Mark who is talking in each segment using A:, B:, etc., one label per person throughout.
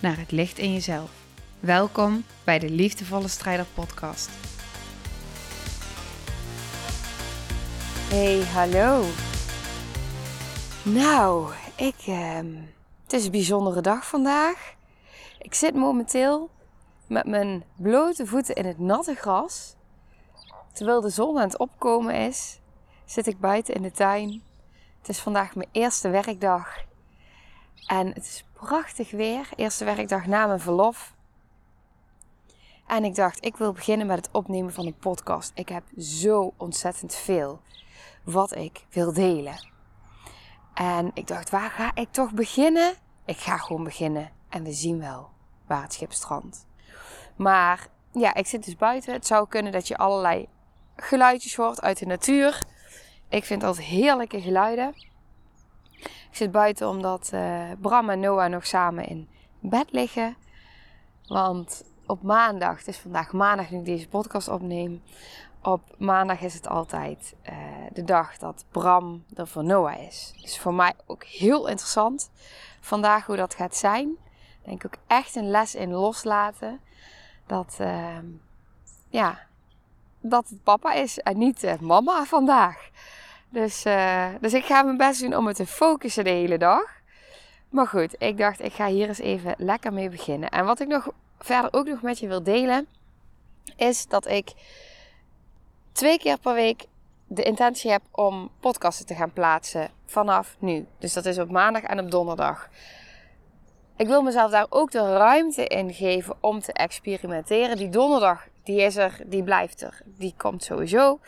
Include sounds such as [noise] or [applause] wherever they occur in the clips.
A: naar het licht in jezelf. Welkom bij de Liefdevolle Strijder Podcast.
B: Hey, hallo. Nou, ik, ehm, het is een bijzondere dag vandaag. Ik zit momenteel met mijn blote voeten in het natte gras. Terwijl de zon aan het opkomen is, zit ik buiten in de tuin. Het is vandaag mijn eerste werkdag. En het is prachtig weer. Eerste werkdag na mijn verlof. En ik dacht, ik wil beginnen met het opnemen van een podcast. Ik heb zo ontzettend veel wat ik wil delen. En ik dacht, waar ga ik toch beginnen? Ik ga gewoon beginnen en we zien wel waar het schip strandt. Maar ja, ik zit dus buiten. Het zou kunnen dat je allerlei geluidjes hoort uit de natuur. Ik vind altijd heerlijke geluiden. Ik zit buiten omdat uh, Bram en Noah nog samen in bed liggen. Want op maandag, het is vandaag maandag nu ik deze podcast opneem. Op maandag is het altijd uh, de dag dat Bram er voor Noah is. Dus voor mij ook heel interessant vandaag hoe dat gaat zijn. Denk ook echt een les in loslaten. Dat, uh, ja, dat het papa is en niet uh, mama vandaag. Dus, uh, dus ik ga mijn best doen om het te focussen de hele dag. Maar goed, ik dacht ik ga hier eens even lekker mee beginnen. En wat ik nog verder ook nog met je wil delen, is dat ik twee keer per week de intentie heb om podcasten te gaan plaatsen vanaf nu. Dus dat is op maandag en op donderdag. Ik wil mezelf daar ook de ruimte in geven om te experimenteren. Die donderdag, die is er, die blijft er. Die komt sowieso.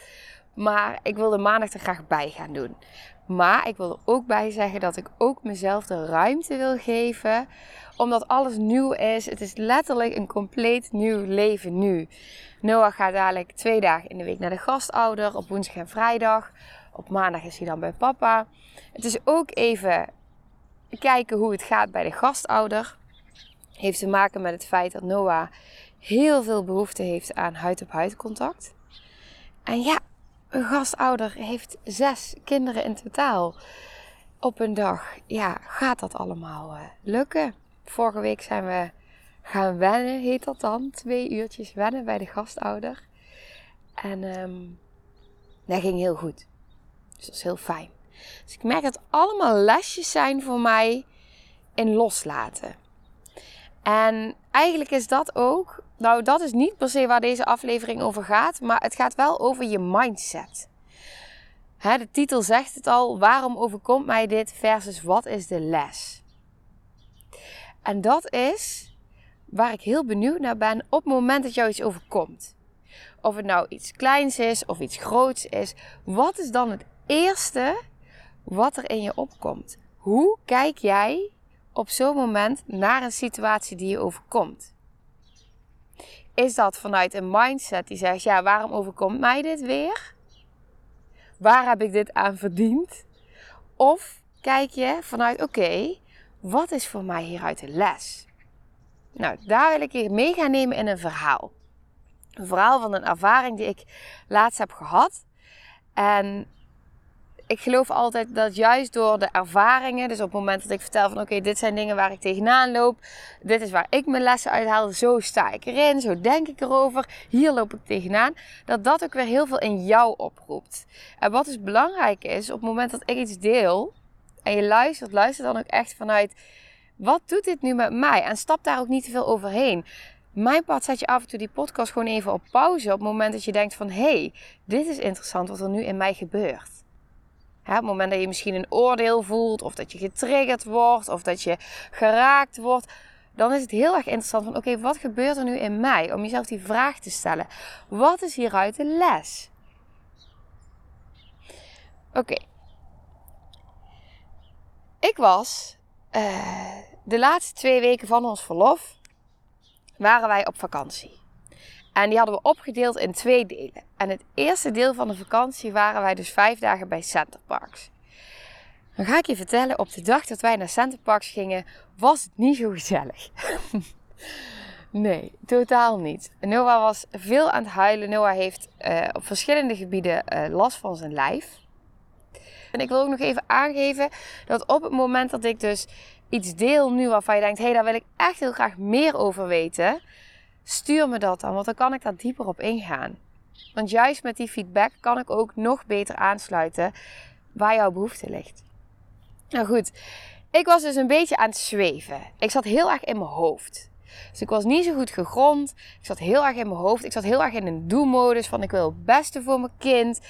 B: Maar ik wil de maandag er graag bij gaan doen. Maar ik wil er ook bij zeggen dat ik ook mezelf de ruimte wil geven. Omdat alles nieuw is. Het is letterlijk een compleet nieuw leven nu. Noah gaat dadelijk twee dagen in de week naar de gastouder. Op woensdag en vrijdag. Op maandag is hij dan bij papa. Het is ook even kijken hoe het gaat bij de gastouder. Heeft te maken met het feit dat Noah heel veel behoefte heeft aan huid-op-huid contact. En ja, een gastouder heeft zes kinderen in totaal op een dag. Ja, gaat dat allemaal uh, lukken? Vorige week zijn we gaan wennen, heet dat dan. Twee uurtjes wennen bij de gastouder. En um, dat ging heel goed. Dus dat is heel fijn. Dus ik merk dat allemaal lesjes zijn voor mij in loslaten. En eigenlijk is dat ook, nou dat is niet per se waar deze aflevering over gaat, maar het gaat wel over je mindset. Hè, de titel zegt het al, waarom overkomt mij dit versus wat is de les? En dat is waar ik heel benieuwd naar ben op het moment dat jou iets overkomt. Of het nou iets kleins is of iets groots is, wat is dan het eerste wat er in je opkomt? Hoe kijk jij op zo'n moment naar een situatie die je overkomt? Is dat vanuit een mindset die zegt: ja, waarom overkomt mij dit weer? Waar heb ik dit aan verdiend? Of kijk je vanuit: oké, wat is voor mij hieruit de les? Nou, daar wil ik je mee gaan nemen in een verhaal. Een verhaal van een ervaring die ik laatst heb gehad. En ik geloof altijd dat juist door de ervaringen, dus op het moment dat ik vertel van oké, dit zijn dingen waar ik tegenaan loop, dit is waar ik mijn lessen uithaal, zo sta ik erin, zo denk ik erover, hier loop ik tegenaan, dat dat ook weer heel veel in jou oproept. En wat dus belangrijk is, op het moment dat ik iets deel en je luistert, luister dan ook echt vanuit wat doet dit nu met mij? En stap daar ook niet te veel overheen. Mijn pad zet je af en toe die podcast gewoon even op pauze op het moment dat je denkt van hé, hey, dit is interessant wat er nu in mij gebeurt. Op het moment dat je misschien een oordeel voelt, of dat je getriggerd wordt, of dat je geraakt wordt, dan is het heel erg interessant van oké, wat gebeurt er nu in mij? Om jezelf die vraag te stellen. Wat is hieruit de les? Oké. Ik was uh, de laatste twee weken van ons verlof waren wij op vakantie. En die hadden we opgedeeld in twee delen. En het eerste deel van de vakantie waren wij dus vijf dagen bij Centerparks. Dan ga ik je vertellen, op de dag dat wij naar Centerparks gingen, was het niet zo gezellig. [laughs] nee, totaal niet. Noah was veel aan het huilen. Noah heeft uh, op verschillende gebieden uh, last van zijn lijf. En ik wil ook nog even aangeven dat op het moment dat ik dus iets deel nu waarvan je denkt, hé, hey, daar wil ik echt heel graag meer over weten, stuur me dat dan, want dan kan ik daar dieper op ingaan. Want juist met die feedback kan ik ook nog beter aansluiten waar jouw behoefte ligt. Nou goed, ik was dus een beetje aan het zweven. Ik zat heel erg in mijn hoofd. Dus ik was niet zo goed gegrond. Ik zat heel erg in mijn hoofd. Ik zat heel erg in een do-modus van ik wil het beste voor mijn kind.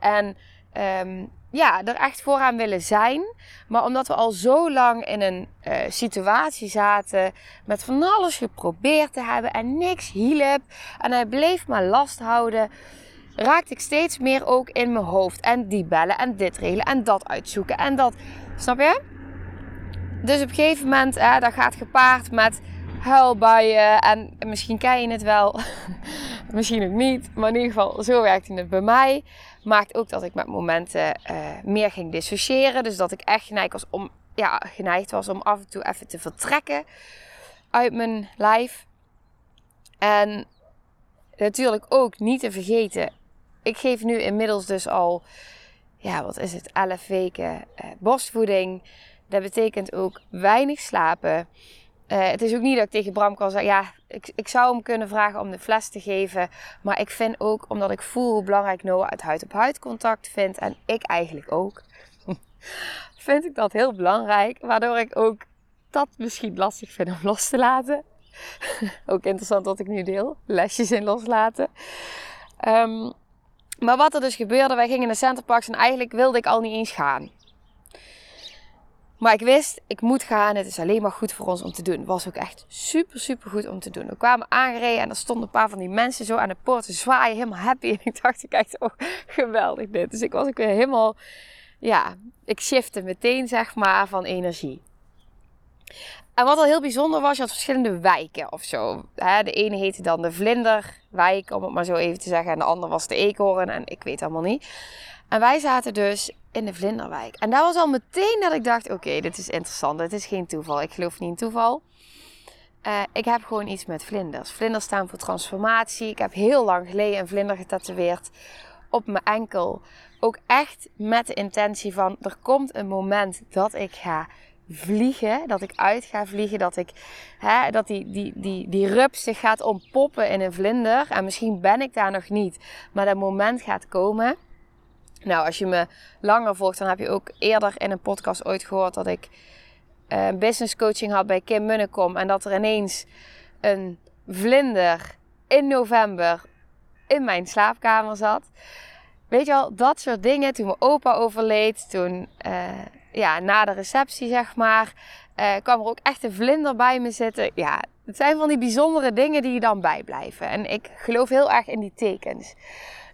B: En um, ja, er echt vooraan willen zijn. Maar omdat we al zo lang in een uh, situatie zaten, met van alles geprobeerd te hebben en niks hielp. En hij bleef maar last houden. Raakte ik steeds meer ook in mijn hoofd. En die bellen en dit regelen en dat uitzoeken en dat. Snap je? Dus op een gegeven moment, hè, dat gaat gepaard met huilbuien. En misschien ken je het wel, [laughs] misschien ook niet. Maar in ieder geval, zo werkte het bij mij maakt ook dat ik met momenten uh, meer ging dissociëren. Dus dat ik echt geneigd was om, ja, geneigd was om af en toe even te vertrekken uit mijn lijf. En natuurlijk ook niet te vergeten. Ik geef nu inmiddels dus al, ja, wat is het, 11 weken uh, borstvoeding. Dat betekent ook weinig slapen. Uh, het is ook niet dat ik tegen Bram kan zeggen, ja, ik, ik zou hem kunnen vragen om de fles te geven. Maar ik vind ook, omdat ik voel hoe belangrijk Noah het huid-op-huid contact vindt. En ik eigenlijk ook. [laughs] vind ik dat heel belangrijk. Waardoor ik ook dat misschien lastig vind om los te laten. [laughs] ook interessant wat ik nu deel. Lesjes in loslaten. Um, maar wat er dus gebeurde, wij gingen naar Centerparks en eigenlijk wilde ik al niet eens gaan. Maar ik wist, ik moet gaan. Het is alleen maar goed voor ons om te doen. Het was ook echt super, super goed om te doen. We kwamen aangereden en er stonden een paar van die mensen zo aan de poort te zwaaien. Helemaal happy. [laughs] En ik dacht, ik echt, oh, geweldig dit. Dus ik was ook weer helemaal, ja, ik shifte meteen zeg maar van energie. En wat al heel bijzonder was, je had verschillende wijken of zo. De ene heette dan de Vlinderwijk, om het maar zo even te zeggen. En de andere was de Eekhoorn en ik weet allemaal niet. En wij zaten dus in de Vlinderwijk. En daar was al meteen dat ik dacht: oké, dit is interessant. Dit is geen toeval. Ik geloof niet in toeval. Uh, ik heb gewoon iets met vlinders. Vlinders staan voor transformatie. Ik heb heel lang geleden een vlinder getatoeëerd op mijn enkel. Ook echt met de intentie van: er komt een moment dat ik ga vliegen, dat ik uit ga vliegen, dat, ik, hè, dat die, die, die, die rups zich gaat ontpoppen in een vlinder. En misschien ben ik daar nog niet, maar dat moment gaat komen. Nou, als je me langer volgt, dan heb je ook eerder in een podcast ooit gehoord dat ik uh, business coaching had bij Kim Munnekom. En dat er ineens een vlinder in november in mijn slaapkamer zat. Weet je wel, dat soort dingen. Toen mijn opa overleed, toen uh, ja, na de receptie zeg maar, uh, kwam er ook echt een vlinder bij me zitten. Ja, het zijn van die bijzondere dingen die je dan bijblijven. En ik geloof heel erg in die tekens.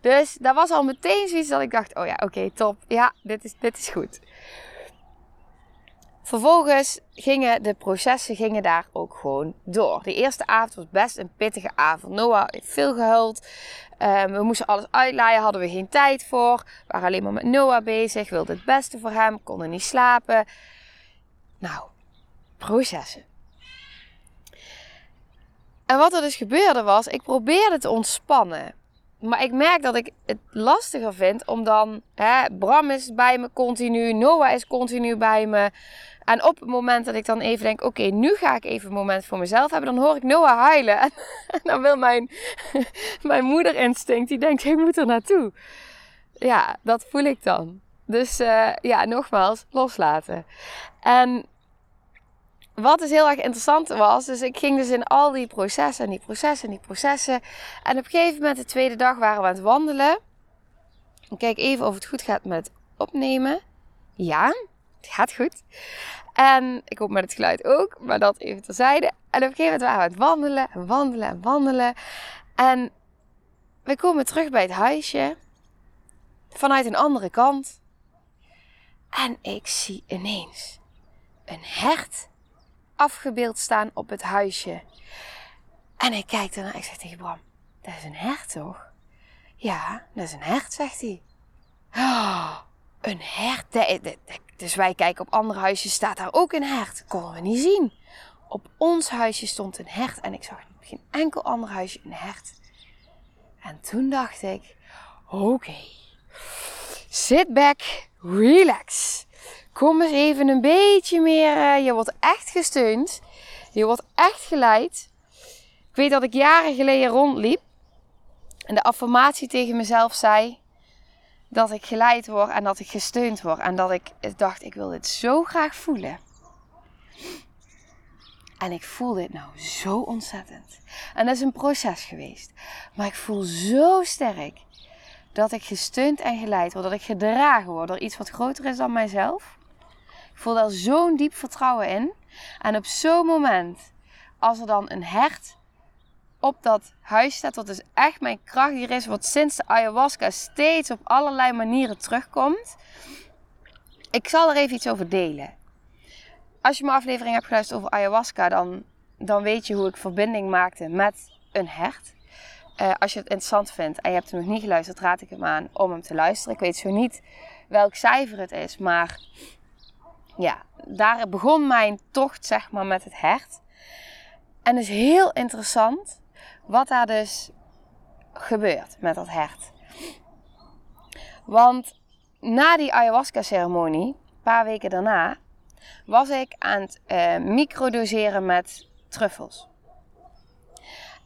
B: Dus dat was al meteen zoiets dat ik dacht: oh ja, oké, top. Ja, dit is, dit is goed. Vervolgens gingen de processen gingen daar ook gewoon door. De eerste avond was best een pittige avond. Noah heeft veel gehuild. Um, we moesten alles uitlaaien, hadden we geen tijd voor. We waren alleen maar met Noah bezig. Wilden het beste voor hem, konden niet slapen. Nou, processen. En wat er dus gebeurde was, ik probeerde te ontspannen. Maar ik merk dat ik het lastiger vind om dan... Hè, Bram is bij me continu, Noah is continu bij me. En op het moment dat ik dan even denk, oké, nu ga ik even een moment voor mezelf hebben, dan hoor ik Noah huilen. [laughs] En, dan wil mijn, [laughs] mijn moederinstinct, die denkt, ik moet er naartoe. Ja, dat voel ik dan. Dus uh, ja, nogmaals, loslaten. En wat dus heel erg interessant was, dus ik ging dus in al die processen en die processen en die processen. En op een gegeven moment, de tweede dag, waren we aan het wandelen. Ik kijk even of het goed gaat met opnemen. Ja, het gaat goed. En ik hoop met het geluid ook, maar dat even terzijde. En op een gegeven moment waren we aan het wandelen en wandelen en wandelen. En we komen terug bij het huisje vanuit een andere kant. En ik zie ineens een hert afgebeeld staan op het huisje. En ik kijk ernaar. Ik zeg tegen Bram, dat is een hert toch? Ja, dat is een hert, zegt hij. Oh, een hert. Dus wij kijken op andere huisjes, staat daar ook een hert. Konden we niet zien. Op ons huisje stond een hert en ik zag geen enkel ander huisje een hert. En toen dacht ik, oké, sit back, relax. Kom eens even een beetje meer, uh, je wordt echt gesteund. Je wordt echt geleid. Ik weet dat ik jaren geleden rondliep en de affirmatie tegen mezelf zei dat ik geleid word en dat ik gesteund word. En dat ik dacht, ik wil dit zo graag voelen. En ik voel dit nou zo ontzettend. En dat is een proces geweest. Maar ik voel zo sterk dat ik gesteund en geleid word. Dat ik gedragen word door iets wat groter is dan mijzelf. Ik voel daar zo'n diep vertrouwen in. En op zo'n moment, als er dan een hert op dat huis staat, wat dus echt mijn kracht hier is, wat sinds de ayahuasca steeds op allerlei manieren terugkomt. Ik zal er even iets over delen. Als je mijn aflevering hebt geluisterd over ayahuasca, dan, dan weet je hoe ik verbinding maakte met een hert. Uh, als je het interessant vindt en je hebt hem nog niet geluisterd, raad ik hem aan om hem te luisteren. Ik weet zo niet welk cijfer het is, maar ja, daar begon mijn tocht zeg maar met het hert. En het is heel interessant wat daar dus gebeurt met dat hert. Want na die ayahuasca-ceremonie, een paar weken daarna, was ik aan het uh, microdoseren met truffels.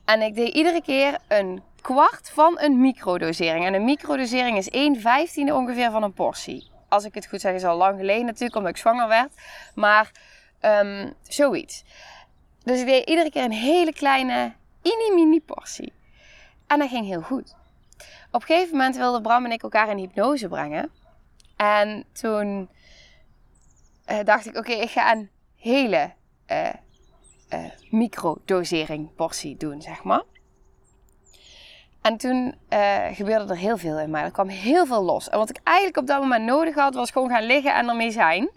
B: En ik deed iedere keer een kwart van een microdosering. En een microdosering is 1 vijftiende ongeveer van een portie. Als ik het goed zeg, is al lang geleden natuurlijk, omdat ik zwanger werd. Maar um, zoiets. Dus ik deed iedere keer een hele kleine, mini-mini portie. En dat ging heel goed. Op een gegeven moment wilden Bram en ik elkaar in hypnose brengen. En toen uh, dacht ik, oké, ik ga een hele uh, uh, microdosering portie doen, zeg maar. En toen gebeurde er heel veel in mij. Er kwam heel veel los. En wat ik eigenlijk op dat moment nodig had, was gewoon gaan liggen en ermee zijn.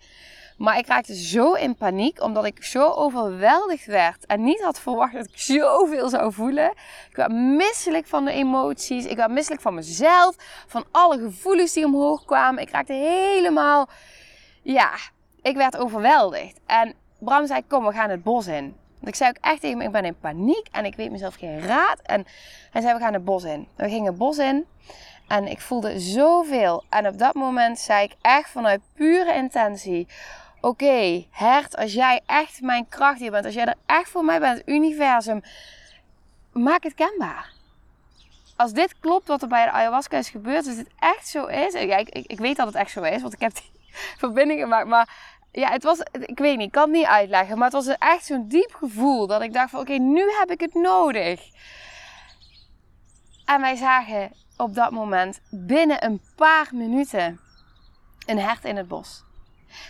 B: Maar ik raakte zo in paniek, omdat ik zo overweldigd werd en niet had verwacht dat ik zoveel zou voelen. Ik werd misselijk van de emoties, ik werd misselijk van mezelf, van alle gevoelens die omhoog kwamen. Ik raakte helemaal, ja, ik werd overweldigd. En Bram zei, kom, we gaan het bos in. Want ik zei ook echt tegen ik ben in paniek en ik weet mezelf geen raad. En hij zei, we gaan het bos in. We gingen het bos in en ik voelde zoveel. En op dat moment zei ik echt vanuit pure intentie... Oké, hert, als jij echt mijn kracht hier bent, als jij er echt voor mij bent, het universum, maak het kenbaar. Als dit klopt wat er bij de ayahuasca is gebeurd, als dit echt zo is, ja, ik, ik, ik weet dat het echt zo is, want ik heb die [laughs] verbinding gemaakt, maar ja, het was, ik weet niet, ik kan het niet uitleggen, maar het was echt zo'n diep gevoel dat ik dacht van oké, nu heb ik het nodig. En wij zagen op dat moment binnen een paar minuten een hert in het bos.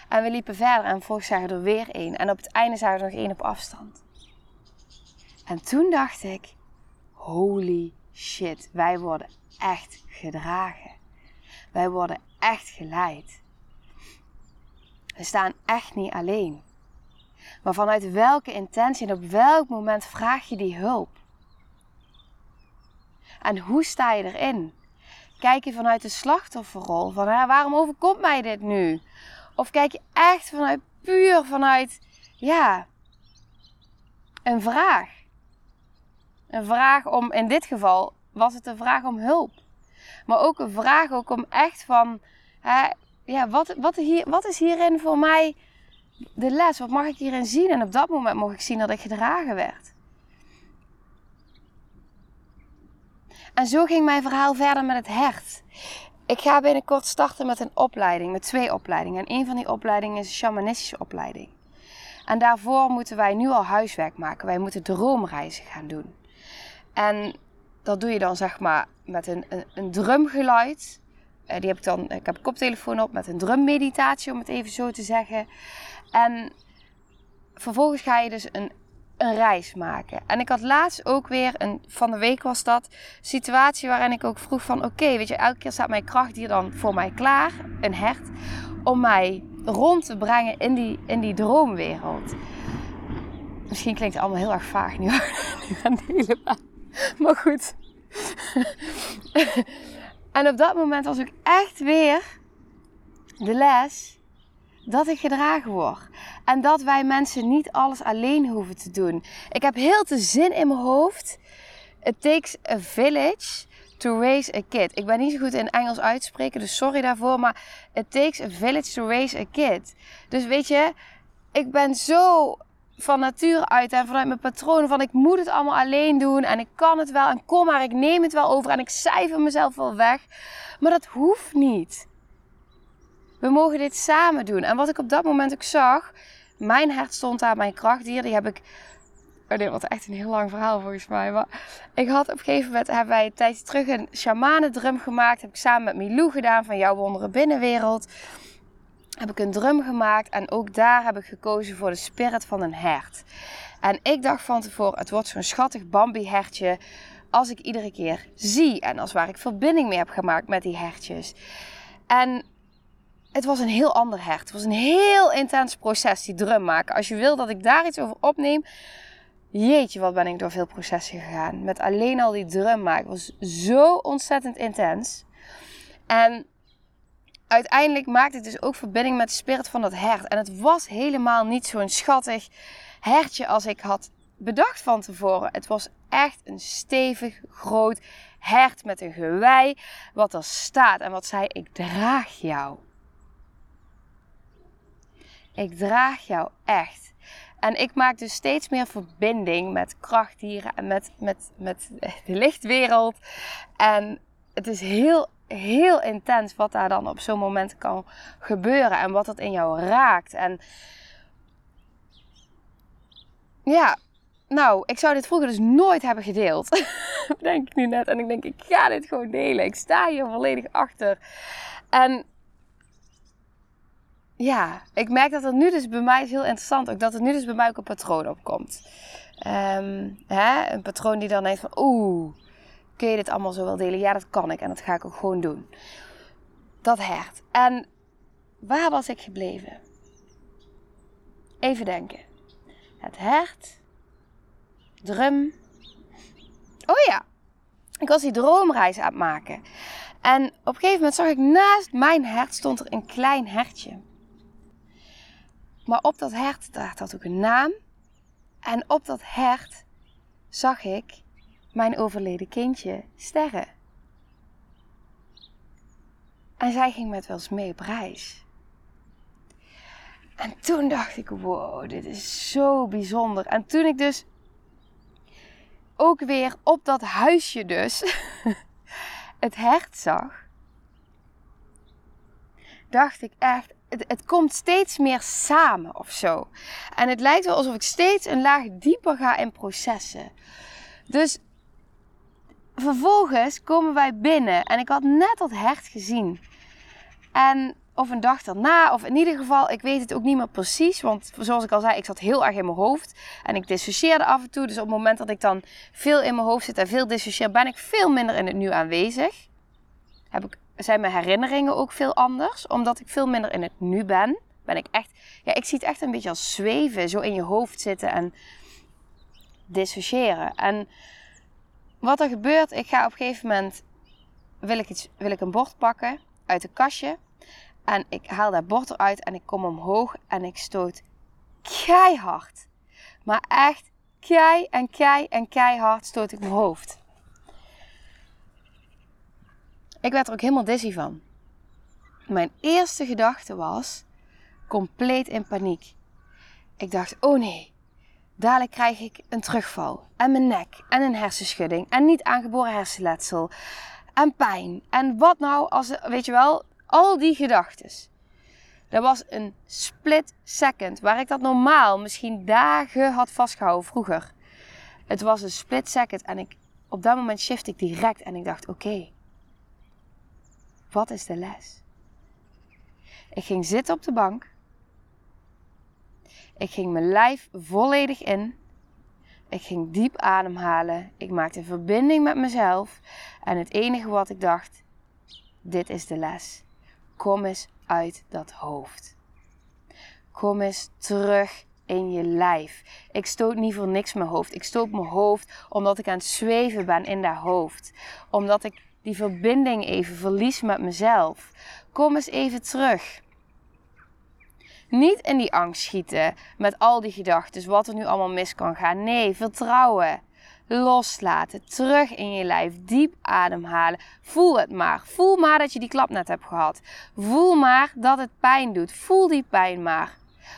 B: En we liepen verder en volgens zagen er weer één. En op het einde zagen er nog één op afstand. En toen dacht ik, holy shit, wij worden echt gedragen. Wij worden echt geleid. We staan echt niet alleen. Maar vanuit welke intentie en op welk moment vraag je die hulp? En hoe sta je erin? Kijk je vanuit de slachtofferrol van waarom overkomt mij dit nu? Of kijk je echt vanuit puur vanuit ja, een vraag? Een vraag om, in dit geval was het een vraag om hulp. Maar ook een vraag ook om echt van, hè, ja, wat, wat, hier, wat is hierin voor mij de les? Wat mag ik hierin zien? En op dat moment mocht ik zien dat ik gedragen werd. En zo ging mijn verhaal verder met het hert. Ik ga binnenkort starten met een opleiding, met twee opleidingen. En een van die opleidingen is een shamanistische opleiding. En daarvoor moeten wij nu al huiswerk maken. Wij moeten droomreizen gaan doen. En dat doe je dan zeg maar met een, een, een drumgeluid. Uh, die heb ik dan, ik heb een koptelefoon op met een drummeditatie, om het even zo te zeggen. En vervolgens ga je dus een, een reis maken. En ik had laatst ook weer, een, van de week was dat, situatie waarin ik ook vroeg van... Oké, weet je, elke keer staat mijn kracht hier dan voor mij klaar, een hert, om mij rond te brengen in die, in die droomwereld. Misschien klinkt het allemaal heel erg vaag nu, [laughs] Maar goed. En op dat moment was ik echt weer de les dat ik gedragen word. En dat wij mensen niet alles alleen hoeven te doen. Ik heb heel te zin in mijn hoofd. It takes a village to raise a kid. Ik ben niet zo goed in Engels uitspreken, dus sorry daarvoor. Maar it takes a village to raise a kid. Dus weet je, ik ben zo van nature uit en vanuit mijn patroon van ik moet het allemaal alleen doen en ik kan het wel en kom maar, ik neem het wel over en ik cijfer mezelf wel weg. Maar dat hoeft niet. We mogen dit samen doen. En wat ik op dat moment ook zag, mijn hart stond aan mijn krachtdier. Die heb ik. Oh, dit was echt een heel lang verhaal volgens mij. Maar ik had op een gegeven moment, hebben wij een tijdje terug een shamanendrum gemaakt. Heb ik samen met Milou gedaan van Jouw Wonderen Binnenwereld. Heb ik een drum gemaakt en ook daar heb ik gekozen voor de spirit van een hert. En ik dacht van tevoren, het wordt zo'n schattig Bambi-hertje als ik iedere keer zie. En als waar ik verbinding mee heb gemaakt met die hertjes. En het was een heel ander hert. Het was een heel intens proces, die drum maken. Als je wil dat ik daar iets over opneem, jeetje, wat ben ik door veel processen gegaan. Met alleen al die drum maken. Het was zo ontzettend intens. En uiteindelijk maakte ik dus ook verbinding met de spirit van dat hert. En het was helemaal niet zo'n schattig hertje als ik had bedacht van tevoren. Het was echt een stevig, groot hert met een gewei. Wat er staat en wat zei: Ik draag jou. Ik draag jou echt. En ik maak dus steeds meer verbinding met krachtdieren en met, met, met de lichtwereld. En het is heel, heel intens wat daar dan op zo'n moment kan gebeuren en wat dat in jou raakt. En ja, nou, ik zou dit vroeger dus nooit hebben gedeeld. [laughs] denk ik nu net. En ik denk, ik ga dit gewoon delen. Ik sta hier volledig achter. En ja, ik merk dat het nu dus bij mij is heel interessant. Ook dat er nu dus bij mij ook een patroon opkomt. Um, hè? Een patroon die dan denkt van, oeh, kun je dit allemaal zo wel delen? Ja, dat kan ik en dat ga ik ook gewoon doen. Dat hert. En waar was ik gebleven? Even denken. Het hert. Drum. Oh ja, ik was die droomreis aan het maken. En op een gegeven moment zag ik naast mijn hert stond er een klein hertje. Maar op dat hert, daar had ook een naam. En op dat hert zag ik mijn overleden kindje sterren. En zij ging met eens mee op reis. En toen dacht ik, wow, dit is zo bijzonder. En toen ik dus ook weer op dat huisje dus [laughs] het hert zag, dacht ik echt, het, het, komt steeds meer samen of zo. En het lijkt wel alsof ik steeds een laag dieper ga in processen. Dus vervolgens komen wij binnen en ik had net dat hert gezien. En of een dag daarna, of in ieder geval, ik weet het ook niet meer precies. Want zoals ik al zei, ik zat heel erg in mijn hoofd. En ik dissocieerde af en toe. Dus op het moment dat ik dan veel in mijn hoofd zit en veel dissocieer, ben ik veel minder in het nu aanwezig. Heb ik zijn mijn herinneringen ook veel anders. Omdat ik veel minder in het nu ben. Ben ik echt, ja, ik zie het echt een beetje als zweven. Zo in je hoofd zitten en dissociëren. En wat er gebeurt, ik ga op een gegeven moment, wil ik, iets, wil ik een bord pakken uit een kastje. En ik haal dat bord eruit en ik kom omhoog en ik stoot keihard. Maar echt kei en kei en keihard stoot ik mijn hoofd. Ik werd er ook helemaal dizzy van. Mijn eerste gedachte was compleet in paniek. Ik dacht, oh nee, dadelijk krijg ik een terugval. En mijn nek en een hersenschudding en niet aangeboren hersenletsel. En pijn. En wat nou als, weet je wel, al die gedachten. Dat was een split second, waar ik dat normaal misschien dagen had vastgehouden vroeger. Het was een split second en ik, op dat moment shift ik direct en ik dacht, oké, wat is de les? Ik ging zitten op de bank. Ik ging mijn lijf volledig in. Ik ging diep ademhalen. Ik maakte verbinding met mezelf. En het enige wat ik dacht: dit is de les. Kom eens uit dat hoofd. Kom eens terug in je lijf. Ik stoot niet voor niks mijn hoofd. Ik stoot mijn hoofd omdat ik aan het zweven ben in dat hoofd. Omdat ik die verbinding even verlies met mezelf. Kom eens even terug. Niet in die angst schieten met al die gedachten, wat er nu allemaal mis kan gaan. Nee, vertrouwen. Loslaten. Terug in je lijf. Diep ademhalen. Voel het maar. Voel maar dat je die klap net hebt gehad. Voel maar dat het pijn doet. Voel die pijn maar.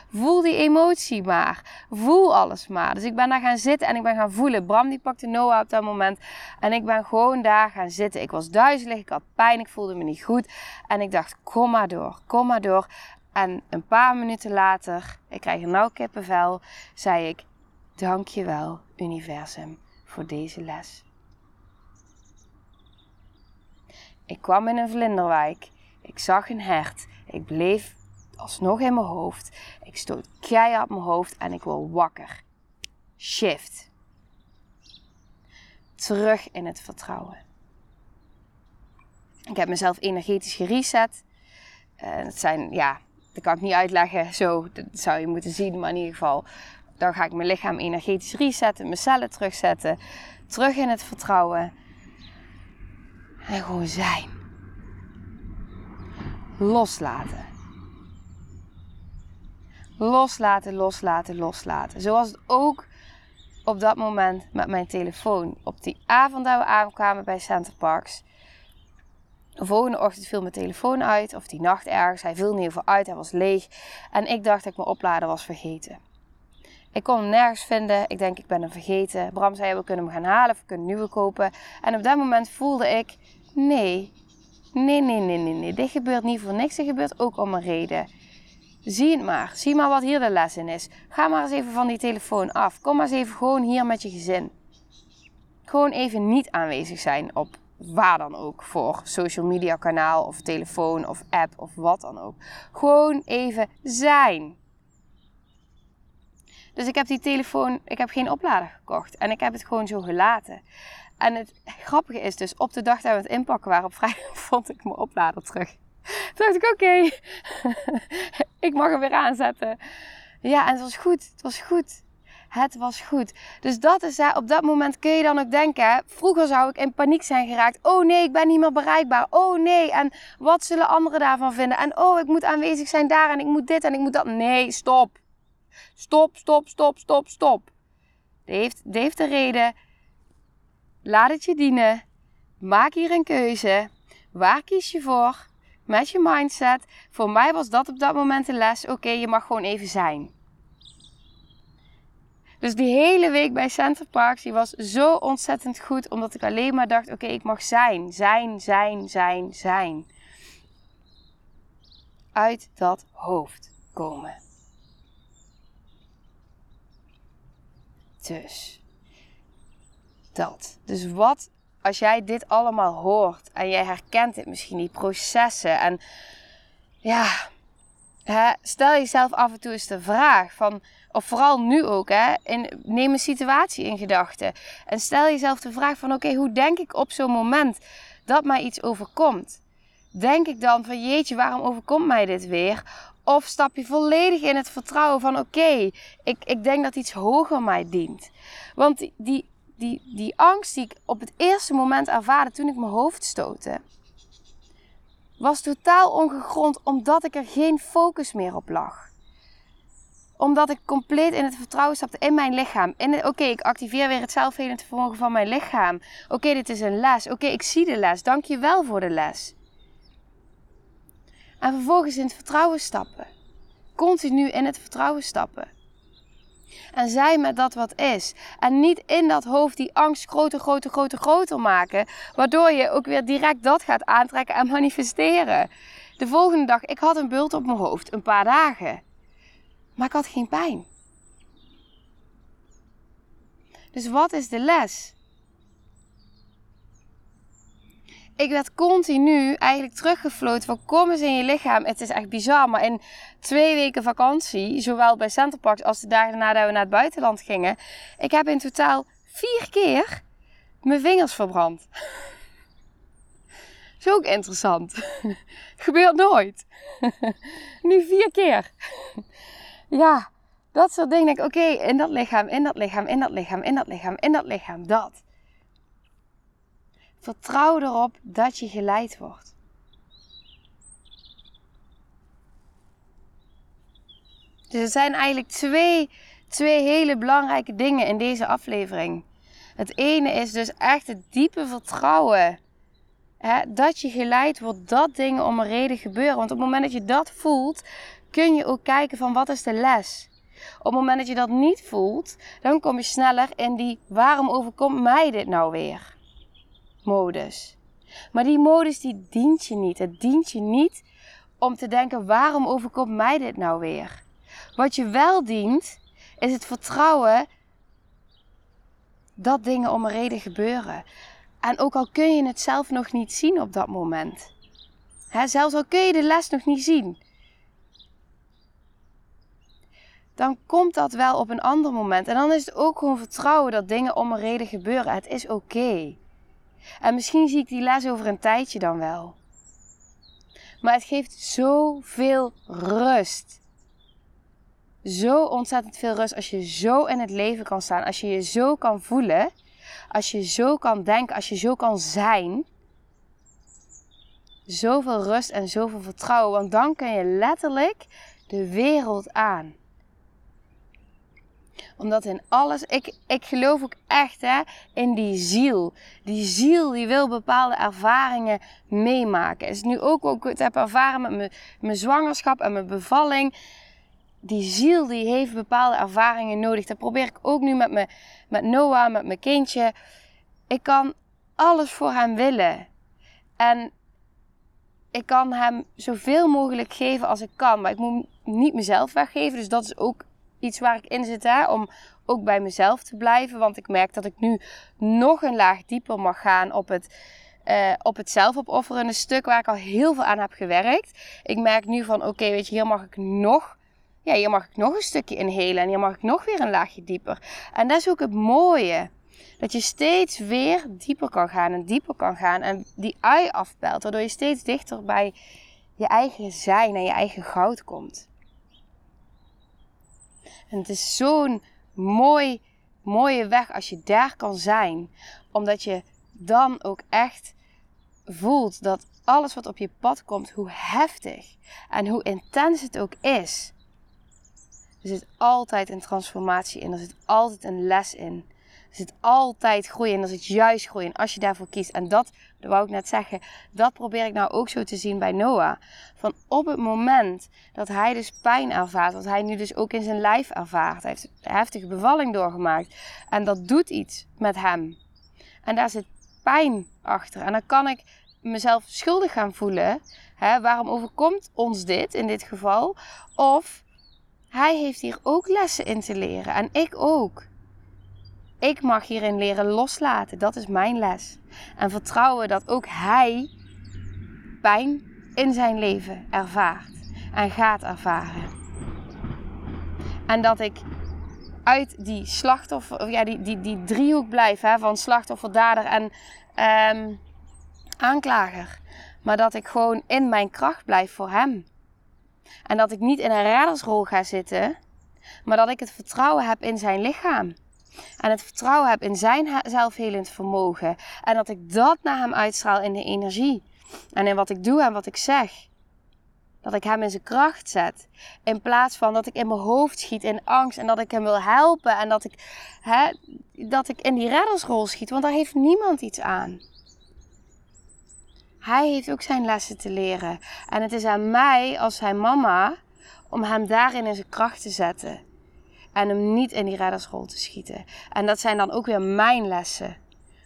B: Voel die emotie maar. Voel alles maar. Dus ik ben daar gaan zitten en ik ben gaan voelen. Bram die pakte Noah op dat moment. En ik ben gewoon daar gaan zitten. Ik was duizelig, ik had pijn, ik voelde me niet goed. En ik dacht, kom maar door, kom maar door. En een paar minuten later, ik krijg een nauw kippenvel, zei ik, dankjewel universum voor deze les. Ik kwam in een vlinderwijk. Ik zag een hert. Ik bleef alsnog in mijn hoofd. Ik stoot keihard mijn hoofd en ik word wakker. Shift. Terug in het vertrouwen. Ik heb mezelf energetisch gereset. Uh, het zijn, ja, dat kan ik niet uitleggen zo. Dat zou je moeten zien. Maar in ieder geval, dan ga ik mijn lichaam energetisch resetten. Mijn cellen terugzetten. Terug in het vertrouwen. En gewoon zijn. Loslaten. Loslaten, loslaten, loslaten. Zoals het ook op dat moment met mijn telefoon. Op die avond dat we aankwamen bij Center Parks. De volgende ochtend viel mijn telefoon uit, of die nacht ergens. Hij viel in ieder uit, hij was leeg. En ik dacht dat ik mijn oplader was vergeten. Ik kon hem nergens vinden. Ik denk, ik ben hem vergeten. Bram zei, we kunnen hem gaan halen of we kunnen nieuwe kopen. En op dat moment voelde ik, nee, nee, nee, nee, nee, nee. Dit gebeurt niet voor niks, dit gebeurt ook om een reden. Zie het maar. Zie maar wat hier de les in is. Ga maar eens even van die telefoon af. Kom maar eens even gewoon hier met je gezin. Gewoon even niet aanwezig zijn op waar dan ook voor social media kanaal of telefoon of app of wat dan ook. Gewoon even zijn. Dus ik heb die telefoon, ik heb geen oplader gekocht en ik heb het gewoon zo gelaten. En het grappige is dus, op de dag dat we het inpakken waren op vrijdag, [laughs] vond ik mijn oplader terug. Toen dacht ik, oké, [laughs] ik mag hem weer aanzetten. Ja, en het was goed, het was goed. Het was goed. Dus dat is, op dat moment kun je dan ook denken, vroeger zou ik in paniek zijn geraakt. Oh nee, ik ben niet meer bereikbaar. Oh nee, en wat zullen anderen daarvan vinden? En oh, ik moet aanwezig zijn daar en ik moet dit en ik moet dat. Nee, stop. Stop, stop, stop, stop, stop. Dit heeft de reden. Laat het je dienen. Maak hier een keuze. Waar kies je voor? Met je mindset. Voor mij was dat op dat moment de les. Oké, je mag gewoon even zijn. Dus die hele week bij Center Parks, was zo ontzettend goed. Omdat ik alleen maar dacht, oké, ik mag zijn. Zijn, zijn, zijn, zijn. Uit dat hoofd komen. Dus. Dat. Dus wat als jij dit allemaal hoort en jij herkent dit misschien, die processen. En ja, hè, stel jezelf af en toe eens de vraag van, of vooral nu ook, hè, in, neem een situatie in gedachten. En stel jezelf de vraag van, oké, hoe denk ik op zo'n moment dat mij iets overkomt? Denk ik dan van, jeetje, waarom overkomt mij dit weer? Of stap je volledig in het vertrouwen van, oké, ik, ik denk dat iets hoger mij dient. Want die die, die angst die ik op het eerste moment ervaarde toen ik mijn hoofd stootte, was totaal ongegrond omdat ik er geen focus meer op lag. Omdat ik compleet in het vertrouwen stapte in mijn lichaam. Oké, ik activeer weer het zelfhelend vermogen van mijn lichaam. Oké, dit is een les. Oké, ik zie de les. Dank je wel voor de les. En vervolgens in het vertrouwen stappen. Continu in het vertrouwen stappen. En zijn met dat wat is. En niet in dat hoofd die angst groter, groter, groter, groter maken. Waardoor je ook weer direct dat gaat aantrekken en [laughs] manifesteren. De volgende dag, ik had een bult op mijn hoofd, een paar dagen. Maar ik had geen pijn. Dus wat is de les? ik werd continu eigenlijk teruggefloten van kom eens in je lichaam. Het is echt bizar, maar in twee weken vakantie, zowel bij Centerparks als de dagen nadat we naar het buitenland gingen, ik heb in totaal vier keer mijn vingers verbrand. [laughs] is ook interessant. [laughs] Gebeurt nooit. [laughs] nu vier keer. Ja, Dat soort dingen. Oké, in dat lichaam, in dat lichaam, in dat lichaam, in dat lichaam, in dat lichaam, dat. Vertrouw erop dat je geleid wordt. Dus er zijn eigenlijk twee, twee hele belangrijke dingen in deze aflevering. Het ene is dus echt het diepe vertrouwen. Hè, dat je geleid wordt, dat dingen om een reden gebeuren. Want op het moment dat je dat voelt, kun je ook kijken van wat is de les. Op het moment dat je dat niet voelt, dan kom je sneller in die waarom overkomt mij dit nou weer modus. Maar die modus die dient je niet. Het dient je niet om te denken waarom overkomt mij dit nou weer. Wat je wel dient is het vertrouwen dat dingen om een reden gebeuren. En ook al kun je het zelf nog niet zien op dat moment. Hè, zelfs al kun je de les nog niet zien. Dan komt dat wel op een ander moment. En dan is het ook gewoon vertrouwen dat dingen om een reden gebeuren. Het is oké. En misschien zie ik die les over een tijdje dan wel. Maar het geeft zoveel rust zo ontzettend veel rust als je zo in het leven kan staan. Als je je zo kan voelen. Als je zo kan denken. Als je zo kan zijn. Zoveel rust en zoveel vertrouwen. Want dan kun je letterlijk de wereld aan omdat in alles, ik, ik geloof ook echt hè, in die ziel. Die ziel die wil bepaalde ervaringen meemaken. Is nu ook, ook het heb ervaren met mijn, mijn zwangerschap en mijn bevalling die ziel die heeft bepaalde ervaringen nodig. Dat probeer ik ook nu met, me, met Noah, met mijn kindje. Ik kan alles voor hem willen. En ik kan hem zoveel mogelijk geven als ik kan. Maar ik moet niet mezelf weggeven. Dus dat is ook iets waar ik in zit. Hè? Om ook bij mezelf te blijven. Want ik merk dat ik nu nog een laag dieper mag gaan op het, uh, op het zelfopofferende stuk. Waar ik al heel veel aan heb gewerkt. Ik merk nu van oké, weet je, hier mag ik nog ja, hier mag ik nog een stukje inhelen en hier mag ik nog weer een laagje dieper. En dat is ook het mooie. Dat je steeds weer dieper kan gaan en dieper kan gaan en die ui afpelt. Waardoor je steeds dichter bij je eigen zijn en je eigen goud komt. En het is zo'n mooi, mooie weg als je daar kan zijn. Omdat je dan ook echt voelt dat alles wat op je pad komt, hoe heftig en hoe intens het ook is, er zit altijd een transformatie in. Er zit altijd een les in. Zit altijd groei in. Er zit juist groei in als je daarvoor kiest. En dat, dat wou ik net zeggen, dat probeer ik nou ook zo te zien bij Noah. Van op het moment dat hij dus pijn ervaart, wat hij nu dus ook in zijn lijf ervaart. Hij heeft een heftige bevalling doorgemaakt. En dat doet iets met hem. En daar zit pijn achter. En dan kan ik mezelf schuldig gaan voelen. Hè, waarom overkomt ons dit in dit geval? Of hij heeft hier ook lessen in te leren en ik ook. Ik mag hierin leren loslaten, dat is mijn les. En vertrouwen dat ook hij pijn in zijn leven ervaart en gaat ervaren. En dat ik uit die slachtoffer, ja, die, die, die driehoek blijf hè, van slachtoffer, dader en um, aanklager. Maar dat ik gewoon in mijn kracht blijf voor hem. En dat ik niet in een reddersrol ga zitten, maar dat ik het vertrouwen heb in zijn lichaam. En het vertrouwen heb in zijn zelfhelend vermogen. En dat ik dat naar hem uitstraal in de energie. En in wat ik doe en wat ik zeg. Dat ik hem in zijn kracht zet. In plaats van dat ik in mijn hoofd schiet in angst. En dat ik hem wil helpen. En dat ik, hè, dat ik in die reddersrol schiet. Want daar heeft niemand iets aan. Hij heeft ook zijn lessen te leren. En het is aan mij als zijn mama om hem daarin in zijn kracht te zetten. En hem niet in die reddersrol te schieten. En dat zijn dan ook weer mijn lessen.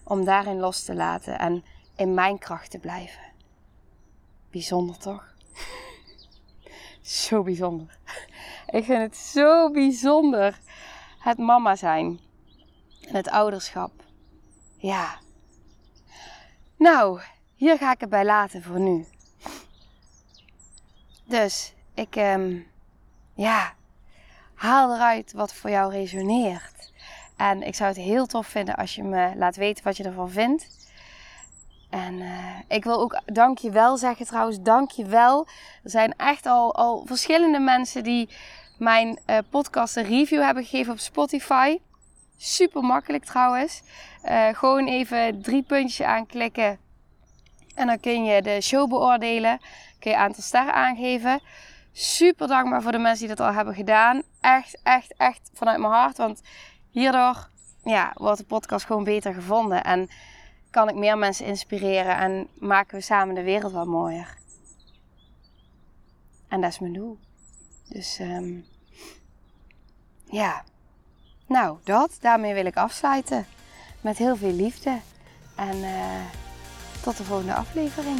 B: Om daarin los te laten en in mijn kracht te blijven. Bijzonder toch? zo bijzonder. Ik vind het zo bijzonder. Het mama zijn. En het ouderschap. Ja. Nou, hier ga ik het bij laten voor nu. Dus ik, um, ja, haal eruit wat voor jou resoneert. En ik zou het heel tof vinden als je me laat weten wat je ervan vindt. En uh, ik wil ook dankjewel zeggen trouwens, dankjewel. Er zijn echt al, al verschillende mensen die mijn uh, podcast een review hebben gegeven op Spotify. Super makkelijk trouwens. Uh, gewoon even drie puntjes aanklikken. En dan kun je de show beoordelen. Kun je aantal sterren aangeven. Super dankbaar voor de mensen die dat al hebben gedaan. Echt, echt, echt vanuit mijn hart. Want hierdoor ja, wordt de podcast gewoon beter gevonden. En kan ik meer mensen inspireren. En maken we samen de wereld wat mooier. En dat is mijn doel. Dus um, ja, nou dat, daarmee wil ik afsluiten. Met heel veel liefde. En uh, tot de volgende aflevering.